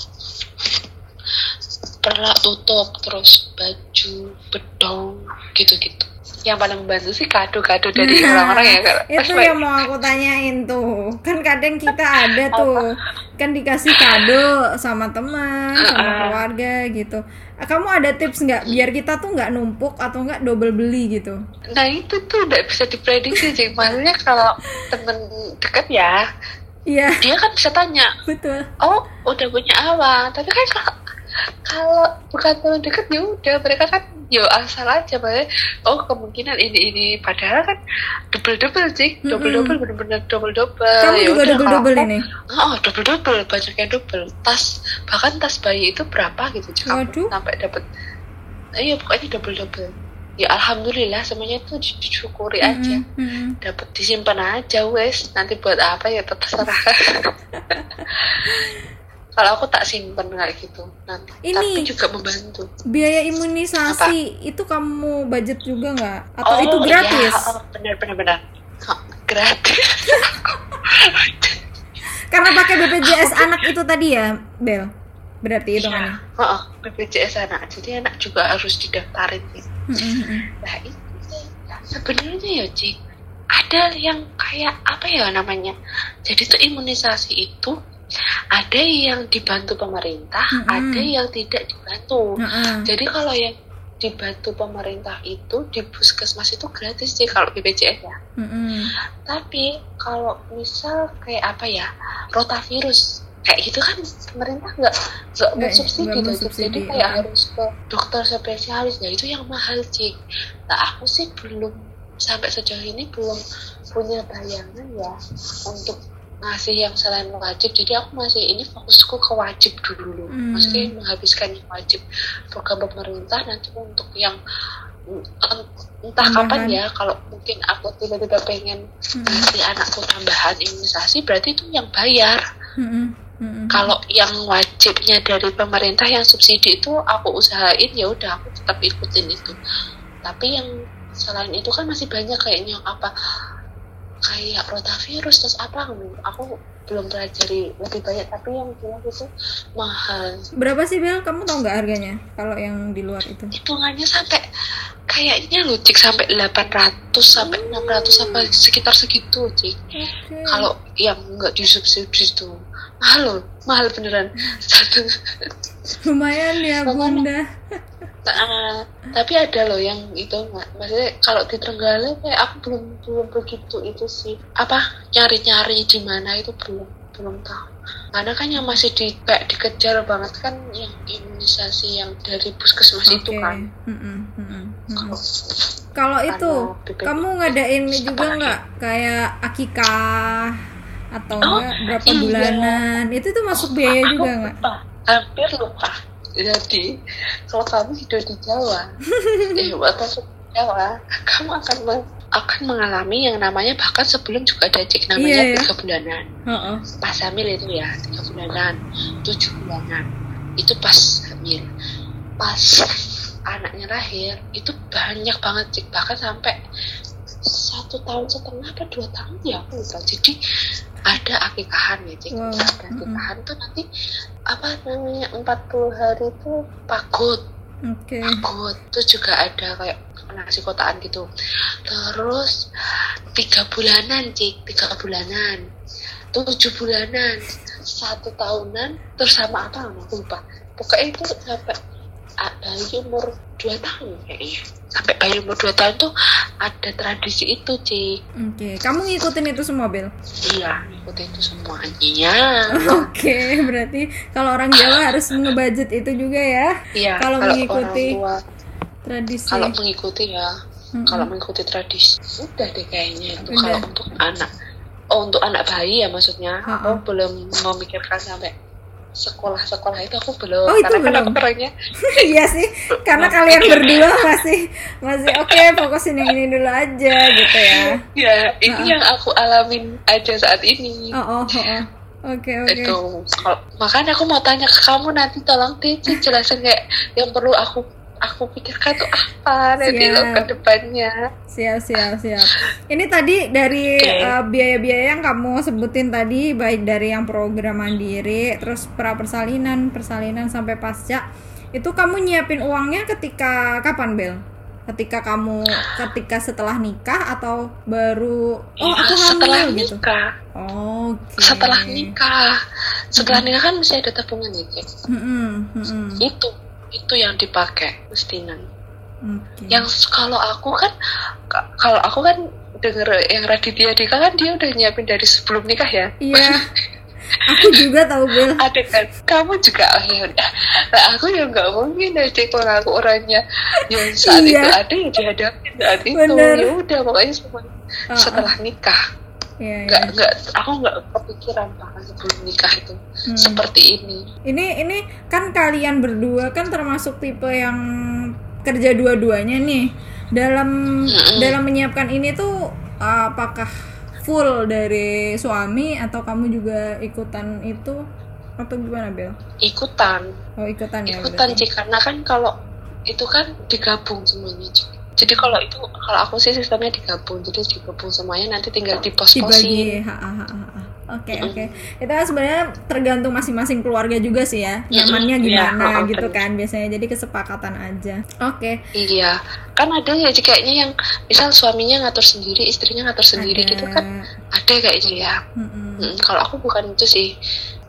perlak tutup terus baju bedong gitu-gitu yang paling membantu sih kado-kado dari Nah, orang-orang ya kalau pas itu yang mau aku tanyain tuh. Kan kadang kita ada tuh. Kan dikasih kado sama teman sama keluarga gitu. Ah, kamu ada tips nggak biar kita tuh nggak numpuk atau nggak double beli gitu? Nah itu tuh udah bisa diprediksi sih. Maksudnya kalau temen deket ya iya. Dia kan bisa tanya betul. Oh udah punya apa Tapi kan kalau kalau bukan teman deket ya udah. Mereka kan yo asal aja maksudnya oh kemungkinan ini ini. Padahal kan double double sih double double bener-bener double double kamu juga double double ini? Oh double double banyaknya double. Tas bahkan tas bayi itu berapa gitu Waduh. sampai dapat iya pokoknya double double ya alhamdulillah semuanya itu disyukuri aja. Mm-mm, mm-mm. dapat disimpan aja wes. Nanti buat apa ya terserah kalau aku tak simpen kayak gitu. Nanti Ini- tapi juga membantu. biaya imunisasi itu kamu budget juga nggak? Atau Oh, itu gratis? iya, oh, benar benar benar Oh, gratis. Karena pakai BPJS anak itu tadi ya Bel? Berarti itu kan Iya. Oh, BPJS anak. Jadi anak juga harus didaftarin sih. Nah itu sih. sebenarnya ya Cik ada yang kayak apa ya namanya? Jadi tuh imunisasi itu ada yang dibantu pemerintah Mm-mm. ada yang tidak dibantu Heeh. jadi kalau yang dibantu pemerintah itu di puskesmas itu gratis sih kalau BPJS ya Mm-mm. tapi kalau misal kayak apa ya rotavirus kayak gitu kan pemerintah nggak nggak Nggak- mensubsidi mensubsidi, jadi kayak harus ke dokter spesialis nah itu yang mahal cik nah aku sih belum sampai sejauh ini belum punya bayangan ya untuk ngasih yang selain wajib jadi aku masih ini fokusku ke wajib dulu Hmm. maksudnya menghabiskan yang wajib program pemerintah nanti untuk yang entah Tambahan. kapan ya kalau mungkin aku tiba-tiba pengen Mm-mm. ngasih anakku tambahan imunisasi berarti itu yang bayar Mm-mm. Mm-mm. kalau yang wajibnya dari pemerintah yang subsidi itu aku usahain ya udah aku tetap ikutin itu tapi yang selain itu kan masih banyak kayaknya yang apa kayak rotavirus terus apa aku belum pelajari lebih banyak tapi yang jelas itu mahal. Berapa sih Bel? Kamu tahu nggak harganya kalau yang di luar itu? Hitungannya sampai kayaknya lu cik sampai 800 sampai 600 sampai sekitar segitu cik. Oke. kalau yang nggak disubsidi itu mahal loh mahal beneran. Satu lumayan ya bunda Nah, tapi ada loh yang itu mak- maksudnya kalau di Trenggalek kayak aku belum belum begitu itu sih apa nyari nyari di mana itu belum belum tahu karena kan yang masih di kayak dikejar banget kan yang imunisasi yang dari puskesmas itu Oke. kan. Mm-mm. Mm-mm. Kalau- kalau itu BPJS. kamu ngadain ini juga nggak kayak akikah atau Oh, enggak berapa iya. bulanan itu tuh masuk biaya juga nggak hampir lupa jadi kalau kamu hidup di Jawa eh atau di Jawa kamu akan me- akan mengalami yang namanya bahkan sebelum juga ada cek namanya Iya, ya. tiga bulanan. Heeh. pas hamil itu ya tiga bulanan tujuh bulanan. Itu pas hamil. Pas anaknya lahir itu banyak banget cik bahkan sampai satu tahun setengah apa dua tahun ya aku lupa. Jadi ada akikahan ya cik. Wow. ada akikahan tuh nanti apa namanya 40 hari itu pagut. Oke. Pagut. Itu juga ada kayak nasi kotaan gitu. Terus tiga bulanan cik. Tiga bulanan. Tujuh bulanan. Satu tahunan terus sama apa? Aku lupa. Pokoknya itu sampai bayi umur dua tahun kayaknya sampai bayi umur dua tahun tuh ada tradisi itu cik. Oke kamu ngikutin itu semua Bel? Iya ikutin itu semuanya oke berarti kalau orang Jawa harus ngebudget itu juga ya. Iya Kalau mengikuti tua. tradisi. Kalau mengikuti ya Mm-mm. kalau mengikuti tradisi udah deh kayaknya itu. Kalau untuk anak oh untuk anak bayi ya maksudnya. Aku belum memikirkan sampai sekolah-sekolah itu aku belum Oh, itu karena kan belum? aku orangnya iya sih karena kalian berdua masih masih oke fokusin yang ini dulu aja gitu ya ya ini Ha-ha. yang aku alamin aja saat ini oh oh oh, oh. oke oke itu Kalau- makanya aku mau tanya ke kamu nanti tolong Tici jelasin kayak yang perlu aku aku pikirkan tuh apa nanti Siap. lo ke depannya. Siap siap siap. Ini tadi dari Oke. eh, biaya-biaya yang kamu sebutin tadi baik dari yang program mandiri terus pra persalinan persalinan sampai pasca itu kamu nyiapin uangnya ketika kapan Bel? Ketika kamu ketika setelah nikah atau baru oh Iya, aku setelah hamil gitu? nikah. Oke. Setelah nikah. Setelah nikah kan mesti ada tabungan ya Cek. Mm-mm, mm-mm. itu itu yang dipakai mestinya Oke. yang kalau aku kan ka- kalau aku kan denger yang Raditya Dika kan dia udah nyiapin dari sebelum nikah ya Iya. Aku juga tahu Bel. ada kan kamu juga oh ya udah nah, aku ya nggak mungkin aja kalau aku orangnya yang saat Iya. itu ada ya dihadapi saat itu Bener. ya udah pokoknya semua Ah, setelah nikah Iya, nggak iya. nggak aku nggak kepikiran bahkan sebelum nikah itu Hmm. seperti ini Ini ini kan kalian berdua kan termasuk tipe yang kerja dua-duanya nih. dalam Mm-mm. dalam menyiapkan ini tuh apakah full dari suami atau kamu juga ikutan itu atau gimana Bel? ikutan Oh ikutan ya ikutan sih karena kan kalau itu kan digabung semuanya Ci. Jadi kalau itu kalau aku sih sistemnya digabung. Jadi digabung semuanya nanti tinggal di pos ha. oke oke. Itu kan sebenarnya tergantung masing-masing keluarga juga sih ya. Nyamannya Iya, gimana oh, gitu kan biasanya. Jadi kesepakatan aja. Oke. Iya. Kan ada ya kayaknya yang misal suaminya ngatur sendiri istrinya ngatur sendiri Ada. gitu kan ada kayaknya ya. Mm-mm. Mm, kalau aku bukan itu sih.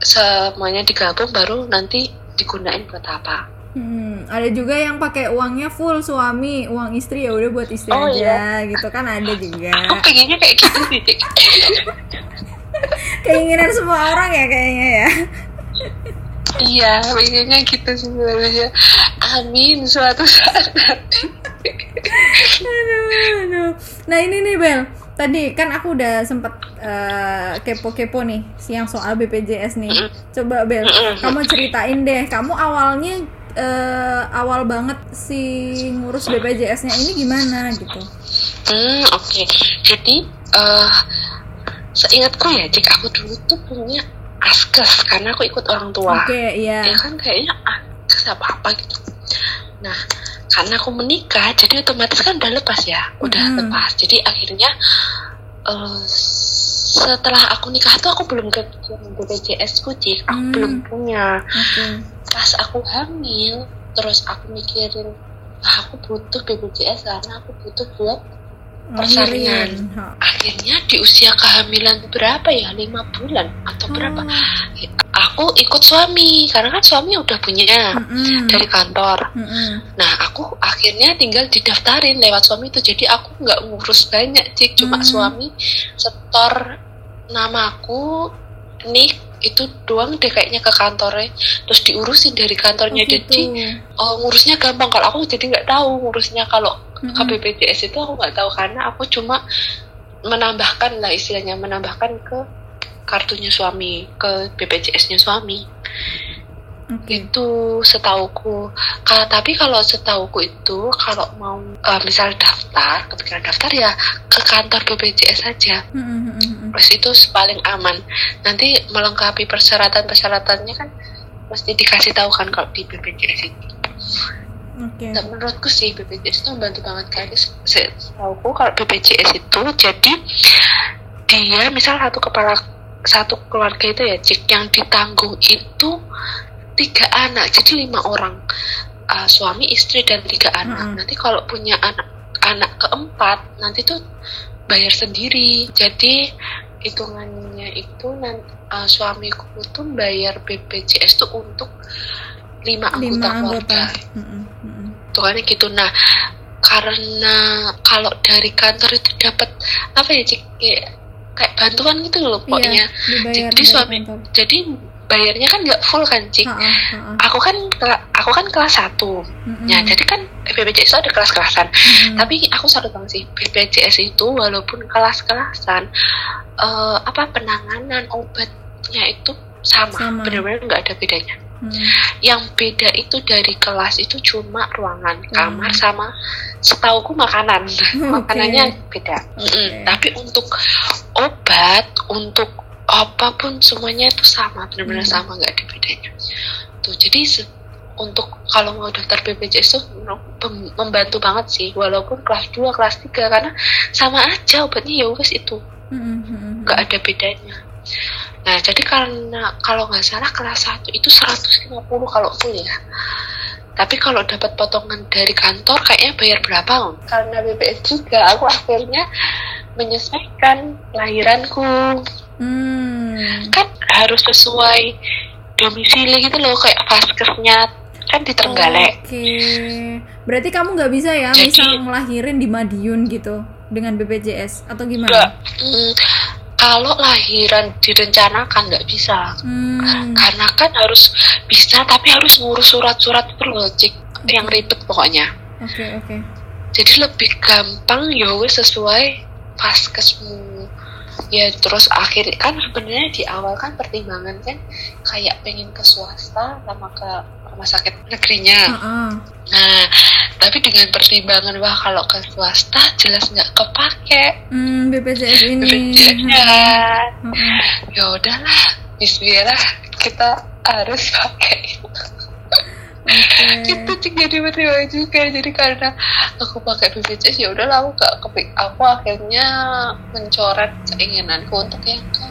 Semuanya digabung baru nanti digunain buat apa Hmm, ada juga yang pakai uangnya full suami, uang istri ya udah buat istri Oh, aja gitu kan ada juga. aku pengennya kayak gitu sih. Keinginan semua orang ya kayaknya ya. iya pengennya gitu sebenarnya amin suatu saat nanti aduh, aduh. Nah ini nih Bel, tadi kan aku udah sempet eh, kepo-kepo nih siang soal BPJS nih. Coba Bel, kamu ceritain deh, kamu awalnya eh, awal banget si ngurus BPJS-nya ini gimana gitu? Hmm, oke. Jadi, eh seingatku ya, jika aku dulu tuh punya askes karena aku ikut orang tua. Oke, iya. Ya kan kayaknya askes apa apa gitu. Nah, karena aku menikah, jadi otomatis kan udah lepas ya, udah Mhm. lepas. Jadi akhirnya eh setelah aku nikah tuh aku belum ke BPJS ku, Cik. Aku Hmm. belum punya. Oke. Pas aku hamil, terus aku mikirin, "Ah, aku butuh BPJS karena aku butuh buat Ha. akhirnya di usia kehamilan berapa ya? Lima bulan atau berapa? Oh. aku ikut suami karena kan suami udah punya dari kantor. Nah aku akhirnya tinggal didaftarin lewat suami itu. Jadi aku nggak ngurus banyak cik. Cuma suami setor namaku nik itu doang deh kayaknya ke kantornya. Terus diurusin dari kantornya. Oh, gitu. jadi oh, ngurusnya gampang. Kalau aku jadi nggak tahu ngurusnya. Kalau KBPJS itu aku nggak tahu karena aku cuma menambahkan lah istilahnya menambahkan ke kartunya suami ke BPJS-nya suami. Oke. itu setauku. Kalau tapi kalau setauku itu kalau mau eh, misal daftar kepikiran daftar ya ke kantor BPJS saja mm-mm. terus itu paling aman. Nanti melengkapi persyaratan persyaratannya kan mesti dikasih tahu kan kalau di BPJS itu Oke. dan menurutku sih BPJS itu membantu banget guys setahuku kalau BPJS itu jadi dia misal satu kepala satu keluarga itu ya cik yang ditanggung itu tiga anak jadi lima orang Uh, suami istri dan tiga anak Mm-mm. nanti kalau punya anak anak keempat nanti tuh bayar sendiri jadi hitungannya itu nanti suamiku tuh bayar BPJS tuh untuk lima anggota Lima keluarga anggota. Mm-mm, hitungannya gitu nah karena kalau dari kantor itu dapat apa ya cik kayak, kayak bantuan gitu loh pokoknya Iya, dibayar jadi suami kantor. jadi bayarnya kan nggak full kan cik Ha-ha, ha-ha. aku kan aku kan kelas satu Mm-mm. ya jadi kan BPJS itu ada kelas-kelasan Mm-mm. tapi aku salut banget sih BPJS itu walaupun kelas-kelasan eh, apa penanganan obatnya itu sama, Sama. benar-benar nggak ada bedanya Mm. yang beda itu dari kelas itu cuma ruangan kamar Hmm. sama setauku makanan makanannya beda Oke. Mm, tapi untuk obat untuk apa pun semuanya itu sama benar-benar Hmm. sama nggak ada bedanya tuh jadi untuk kalau mau daftar BPJS itu membantu banget sih walaupun kelas 2 kelas 3 karena sama aja obatnya ya wes itu Mm-mm, mm-mm. nggak ada bedanya nah jadi karena kalau nggak salah kelas 1 itu 150 kalau full ya tapi kalau dapat potongan dari kantor kayaknya bayar berapa Om? karena BPS juga aku akhirnya menyesuaikan lahiranku Hmm. kan harus sesuai domisili gitu loh kayak vaskesnya kan di Trenggalek Oke. Berarti kamu nggak bisa ya, Jadi- misal ngelahirin di Madiun gitu dengan BPJS atau Enggak. gimana? Hmm, kalau lahiran direncanakan nggak bisa. Hmm. karena kan harus bisa tapi harus ngurus surat-surat loh cik. Yang ribet pokoknya. Oke oke. jadi lebih gampang ya sesuai vaskesmu ya terus akhir kan sebenarnya di awal kan pertimbangan kan kayak pengen ke swasta sama ke rumah sakit negerinya Heeh. nah tapi dengan pertimbangan wah kalau ke swasta jelas nggak kepake Hmm, BPJS ini. BPJS-nya Heeh. ya udahlah Bismillah kita harus pakai Oke. itu juga diterima juga jadi karena aku pakai BPJS ya udahlah aku gak kepik aku akhirnya mencoret keinginanku untuk yang ke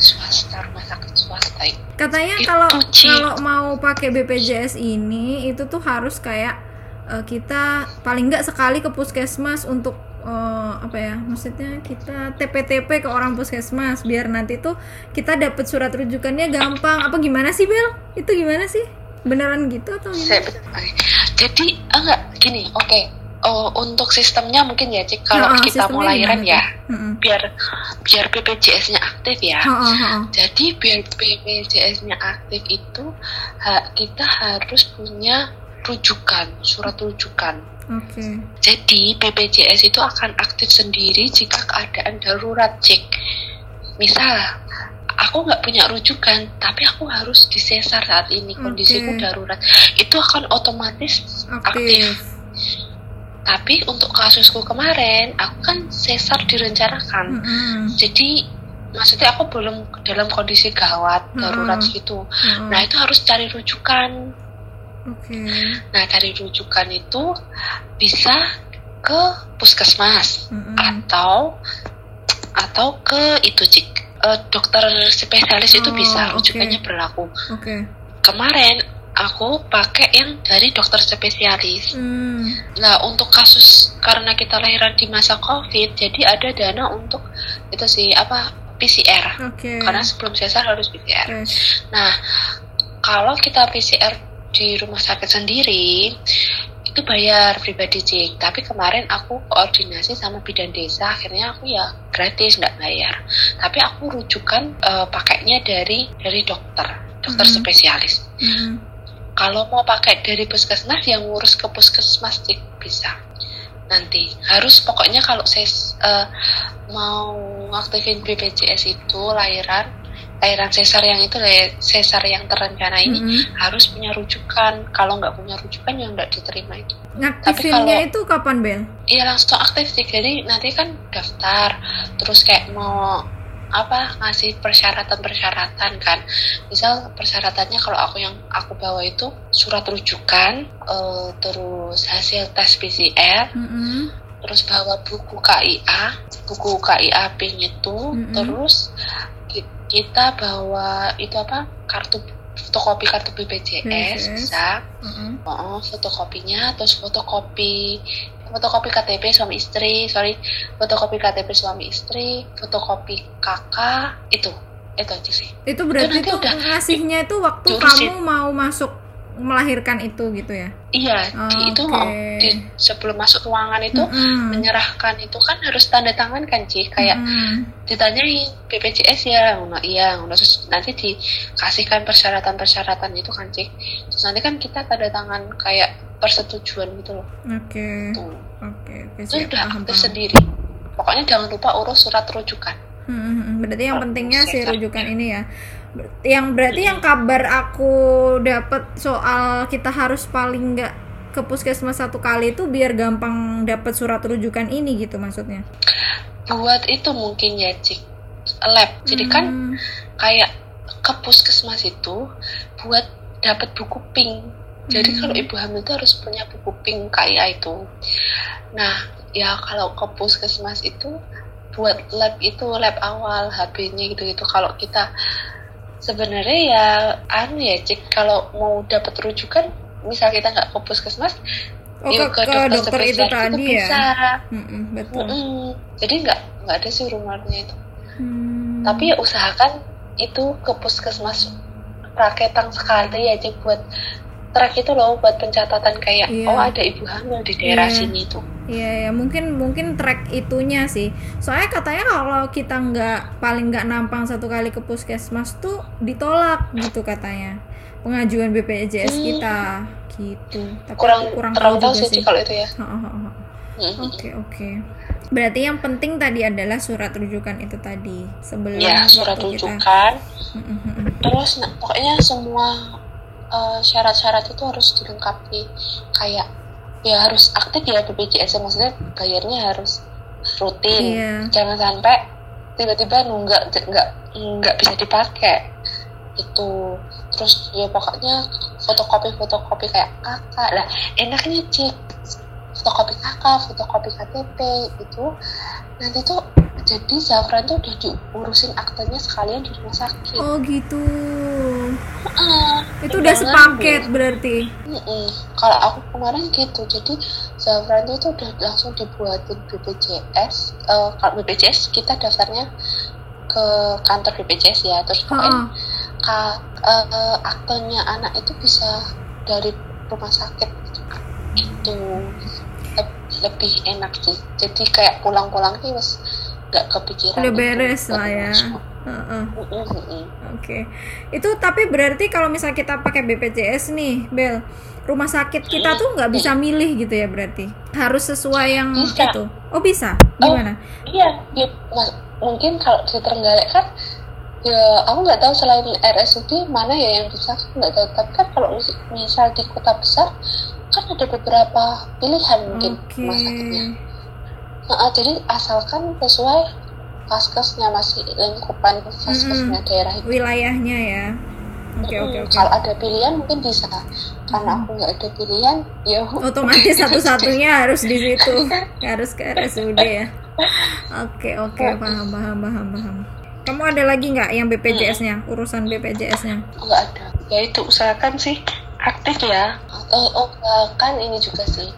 swasta rumah sakit swasta. Itu Katanya Itu, kalau kalau mau pakai BPJS ini itu tuh harus kayak eh, kita paling nggak sekali ke puskesmas untuk eh, apa ya maksudnya kita TP-TP ke orang puskesmas biar nanti tuh kita dapat surat rujukannya gampang. Apa gimana sih Bel? Itu gimana sih beneran gitu atau gimana? Jadi enggak gini, oke. Oh, untuk sistemnya mungkin ya, Cik, kalau Heeh, kita mau lahiran ya? Heeh. biar biar BPJS-nya aktif ya. Heeh, heeh. Jadi biar BPJS-nya aktif itu ha- kita harus punya rujukan, surat rujukan. Oke. Jadi BPJS itu akan aktif sendiri jika keadaan darurat, Cik. Misal aku nggak punya rujukan, tapi aku harus disesar saat ini kondisiku Oke. darurat. Itu akan otomatis aktif. Aktif. Tapi untuk kasusku kemarin, aku kan sesar direncanakan. Heeh. Jadi maksudnya aku belum dalam kondisi gawat, darurat gitu. Heeh. Nah itu harus cari rujukan. Oke. Nah dari rujukan itu bisa ke puskesmas Heeh. atau atau ke itu cik eh, dokter spesialis itu Oh, bisa oke. rujukannya berlaku. Oke. Kemarin aku pakai yang dari dokter spesialis. Hmm. Nah, untuk kasus karena kita lahiran di masa COVID, jadi ada dana untuk itu sih apa PCR. Oke. Karena sebelum sesar harus PCR. Oke. Nah, kalau kita PCR di rumah sakit sendiri itu bayar pribadi cik. Tapi kemarin aku koordinasi sama bidan desa, akhirnya aku ya gratis nggak bayar. Tapi aku rujukan eh, pakainya dari dari dokter, dokter Mhm. spesialis. Hmm. Kalau mau pakai dari puskesmas yang ngurus ke puskesmas Cik, bisa. Nanti harus pokoknya kalau saya eh, mau ngaktifin BPJS itu lahiran lahiran sesar yang itu sesar yang terencana ini Mm-mm. harus punya rujukan. Kalau nggak punya rujukan ya nggak diterima itu. Ngaktifinnya itu kapan Bel? Iya langsung aktif sih. Jadi nanti kan daftar, terus kayak mau apa ngasih persyaratan-persyaratan kan. Misal persyaratannya kalau aku yang aku bawa itu surat rujukan, eh, terus hasil tes PCR, Mm-mm. terus bawa buku KIA, buku KIA PIN itu, Mm-mm. terus ki- kita bawa itu apa kartu fotokopi kartu BPJS BPJS. bisa. Mm-mm. Oh, fotokopinya, terus fotokopi fotokopi KTP suami istri, sorry, fotokopi KTP suami istri, fotokopi kakak, itu, itu aja sih. Itu berarti nanti tuh udah ngasihnya itu waktu diurusin. kamu mau masuk melahirkan itu gitu ya? Iya, di, Oh, itu oke. mau di, sebelum masuk ruangan itu Mm-mm. menyerahkan itu kan harus tanda tangan kan Ci, kayak Mm-mm. ditanyain BPJS ya, ngono iya, ngono terus nanti dikasihkan persyaratan-persyaratan itu kan Ci. Terus nanti kan kita tanda tangan kayak persetujuan gitu loh. Oke. Tuh. Oke, Itu siap, udah paham, aktif paham. sendiri. Pokoknya jangan lupa urus surat rujukan. Hmm, hmm, berarti yang Oh, pentingnya si rujukan ini ya. Yang berarti yang kabar aku dapat soal kita harus paling nggak ke puskesmas satu kali itu biar gampang dapat surat rujukan ini gitu maksudnya. Buat itu mungkin ya Cik, lab. Jadi kan Hmm, kayak ke puskesmas itu buat dapat buku pink. Jadi Hmm. kalau ibu hamil itu harus punya buku pink KIA itu. Nah, ya kalau ke puskesmas itu buat lab itu lab awal HB-nya gitu-gitu. Kalau kita sebenarnya ya anu ya cik kalau mau dapat rujukan misal kita nggak ke puskesmas Oh, yuk ke, ke dokter itu spesialis tadi bisa. ya. Mm-mm, betul. Mm-mm. Jadi nggak nggak ada sih rumornya itu. Hmm. Tapi ya usahakan itu ke puskesmas raketan sekali aja buat track itu loh buat pencatatan kayak Iya. oh ada ibu hamil di daerah Iya. sini tuh. Iya ya mungkin mungkin track itunya sih. Soalnya katanya kalau kita nggak paling nggak nampang satu kali ke puskesmas tuh ditolak gitu katanya pengajuan BPJS Hmm. kita gitu. Tapi Kurang, kurang tahu juga sih Cik, kalau itu ya. Ha, ha, ha, ha. Mm-mm. Oke oke. Berarti yang penting tadi adalah surat rujukan itu tadi sebelum Ya surat kita. rujukan. Mm. Terus nah, pokoknya semua eh, syarat-syarat itu harus dilengkapi. Kayak ya harus aktif ya BPJS maksudnya bayarnya harus rutin. Iya. jangan sampai tiba-tiba nunggak nggak nggak bisa dipakai. Itu. Terus ya pokoknya fotokopi fotokopi kayak kakak. Lah enaknya cek fotokopi kakak fotokopi KTP itu nanti tuh jadi Zafran tuh udah diurusin aktenya sekalian di rumah sakit Oh gitu. Ah, Itu udah sepaket berarti. Kalau aku kemarin gitu, jadi Zafran itu udah langsung dibuatin BPJS. Eh, kalau BPJS kita daftarnya ke kantor BPJS ya, terus pokoknya Heeh. ka- eh, aktenya anak itu bisa dari rumah sakit gitu. Leb- lebih enak sih. Jadi kayak pulang-pulang sih mas nggak kepikiran. Udah beres lah ya. Mm-mm. Oke. Itu tapi berarti kalau misal kita pakai BPJS nih, Bel, rumah sakit kita tuh nggak bisa milih gitu ya berarti. Harus sesuai yang Bisa. itu. Oh, bisa. Oh. Gimana? Iya, ya, mungkin kalau di Trenggalek kan ya aku nggak tahu selain RSUD mana ya yang bisa nggak tahu tapi kan kalau mis- misal di kota besar kan ada beberapa pilihan mungkin Oke. rumah sakitnya Nah, jadi asalkan sesuai paskesnya masih lingkupan paskesnya daerah itu Wilayahnya ya. Oke, oke, Mm, oke. kalau ada pilihan mungkin bisa karena aku nggak ada pilihan ya Otomatis satu-satunya harus di situ. Harus ke RSUD ya. Oke, oke, paham, paham, paham, paham. Kamu ada lagi nggak yang BPJS-nya? Urusan BPJS-nya? nggak ada ya itu usahakan sih aktif ya? Atau oh kan ini juga sih.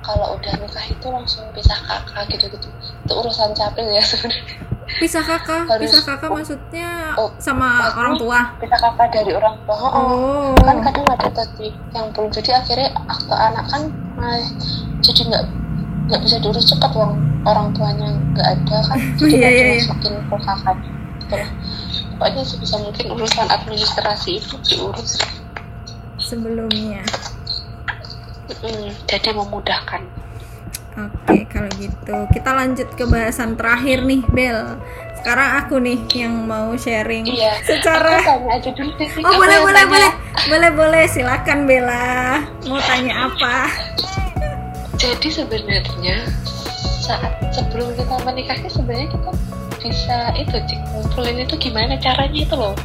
Kalau udah nikah itu langsung pisah kakak gitu-gitu. Itu urusan capil ya sebenarnya. Pisah kakak, Harus- pisah kakak maksudnya Oh, sama maksudnya- orang tua. pisah kakak dari orang tua. Oh, Oh. kan kadang ada tadi yang belum. Jadi akhirnya akte anak kan eh, jadi nggak nggak bisa diurus cepat uang orang tuanya nggak ada kan. Jadi kan iya, iya. dimasukin ke kakak. Gitu lah. Pokoknya sebisa mungkin urusan administrasi itu diurus Sebelumnya. Mm, jadi memudahkan Oke, kalau gitu kita lanjut ke bahasan terakhir nih, Bel. Sekarang aku nih yang mau sharing Iya. secara Aku tanya aja dulu deh. Oh boleh yang boleh tanya. boleh boleh boleh silakan Bella mau tanya apa? Jadi sebenarnya saat sebelum kita menikah sih sebenarnya kita bisa itu cik ngumpulin itu gimana caranya itu loh.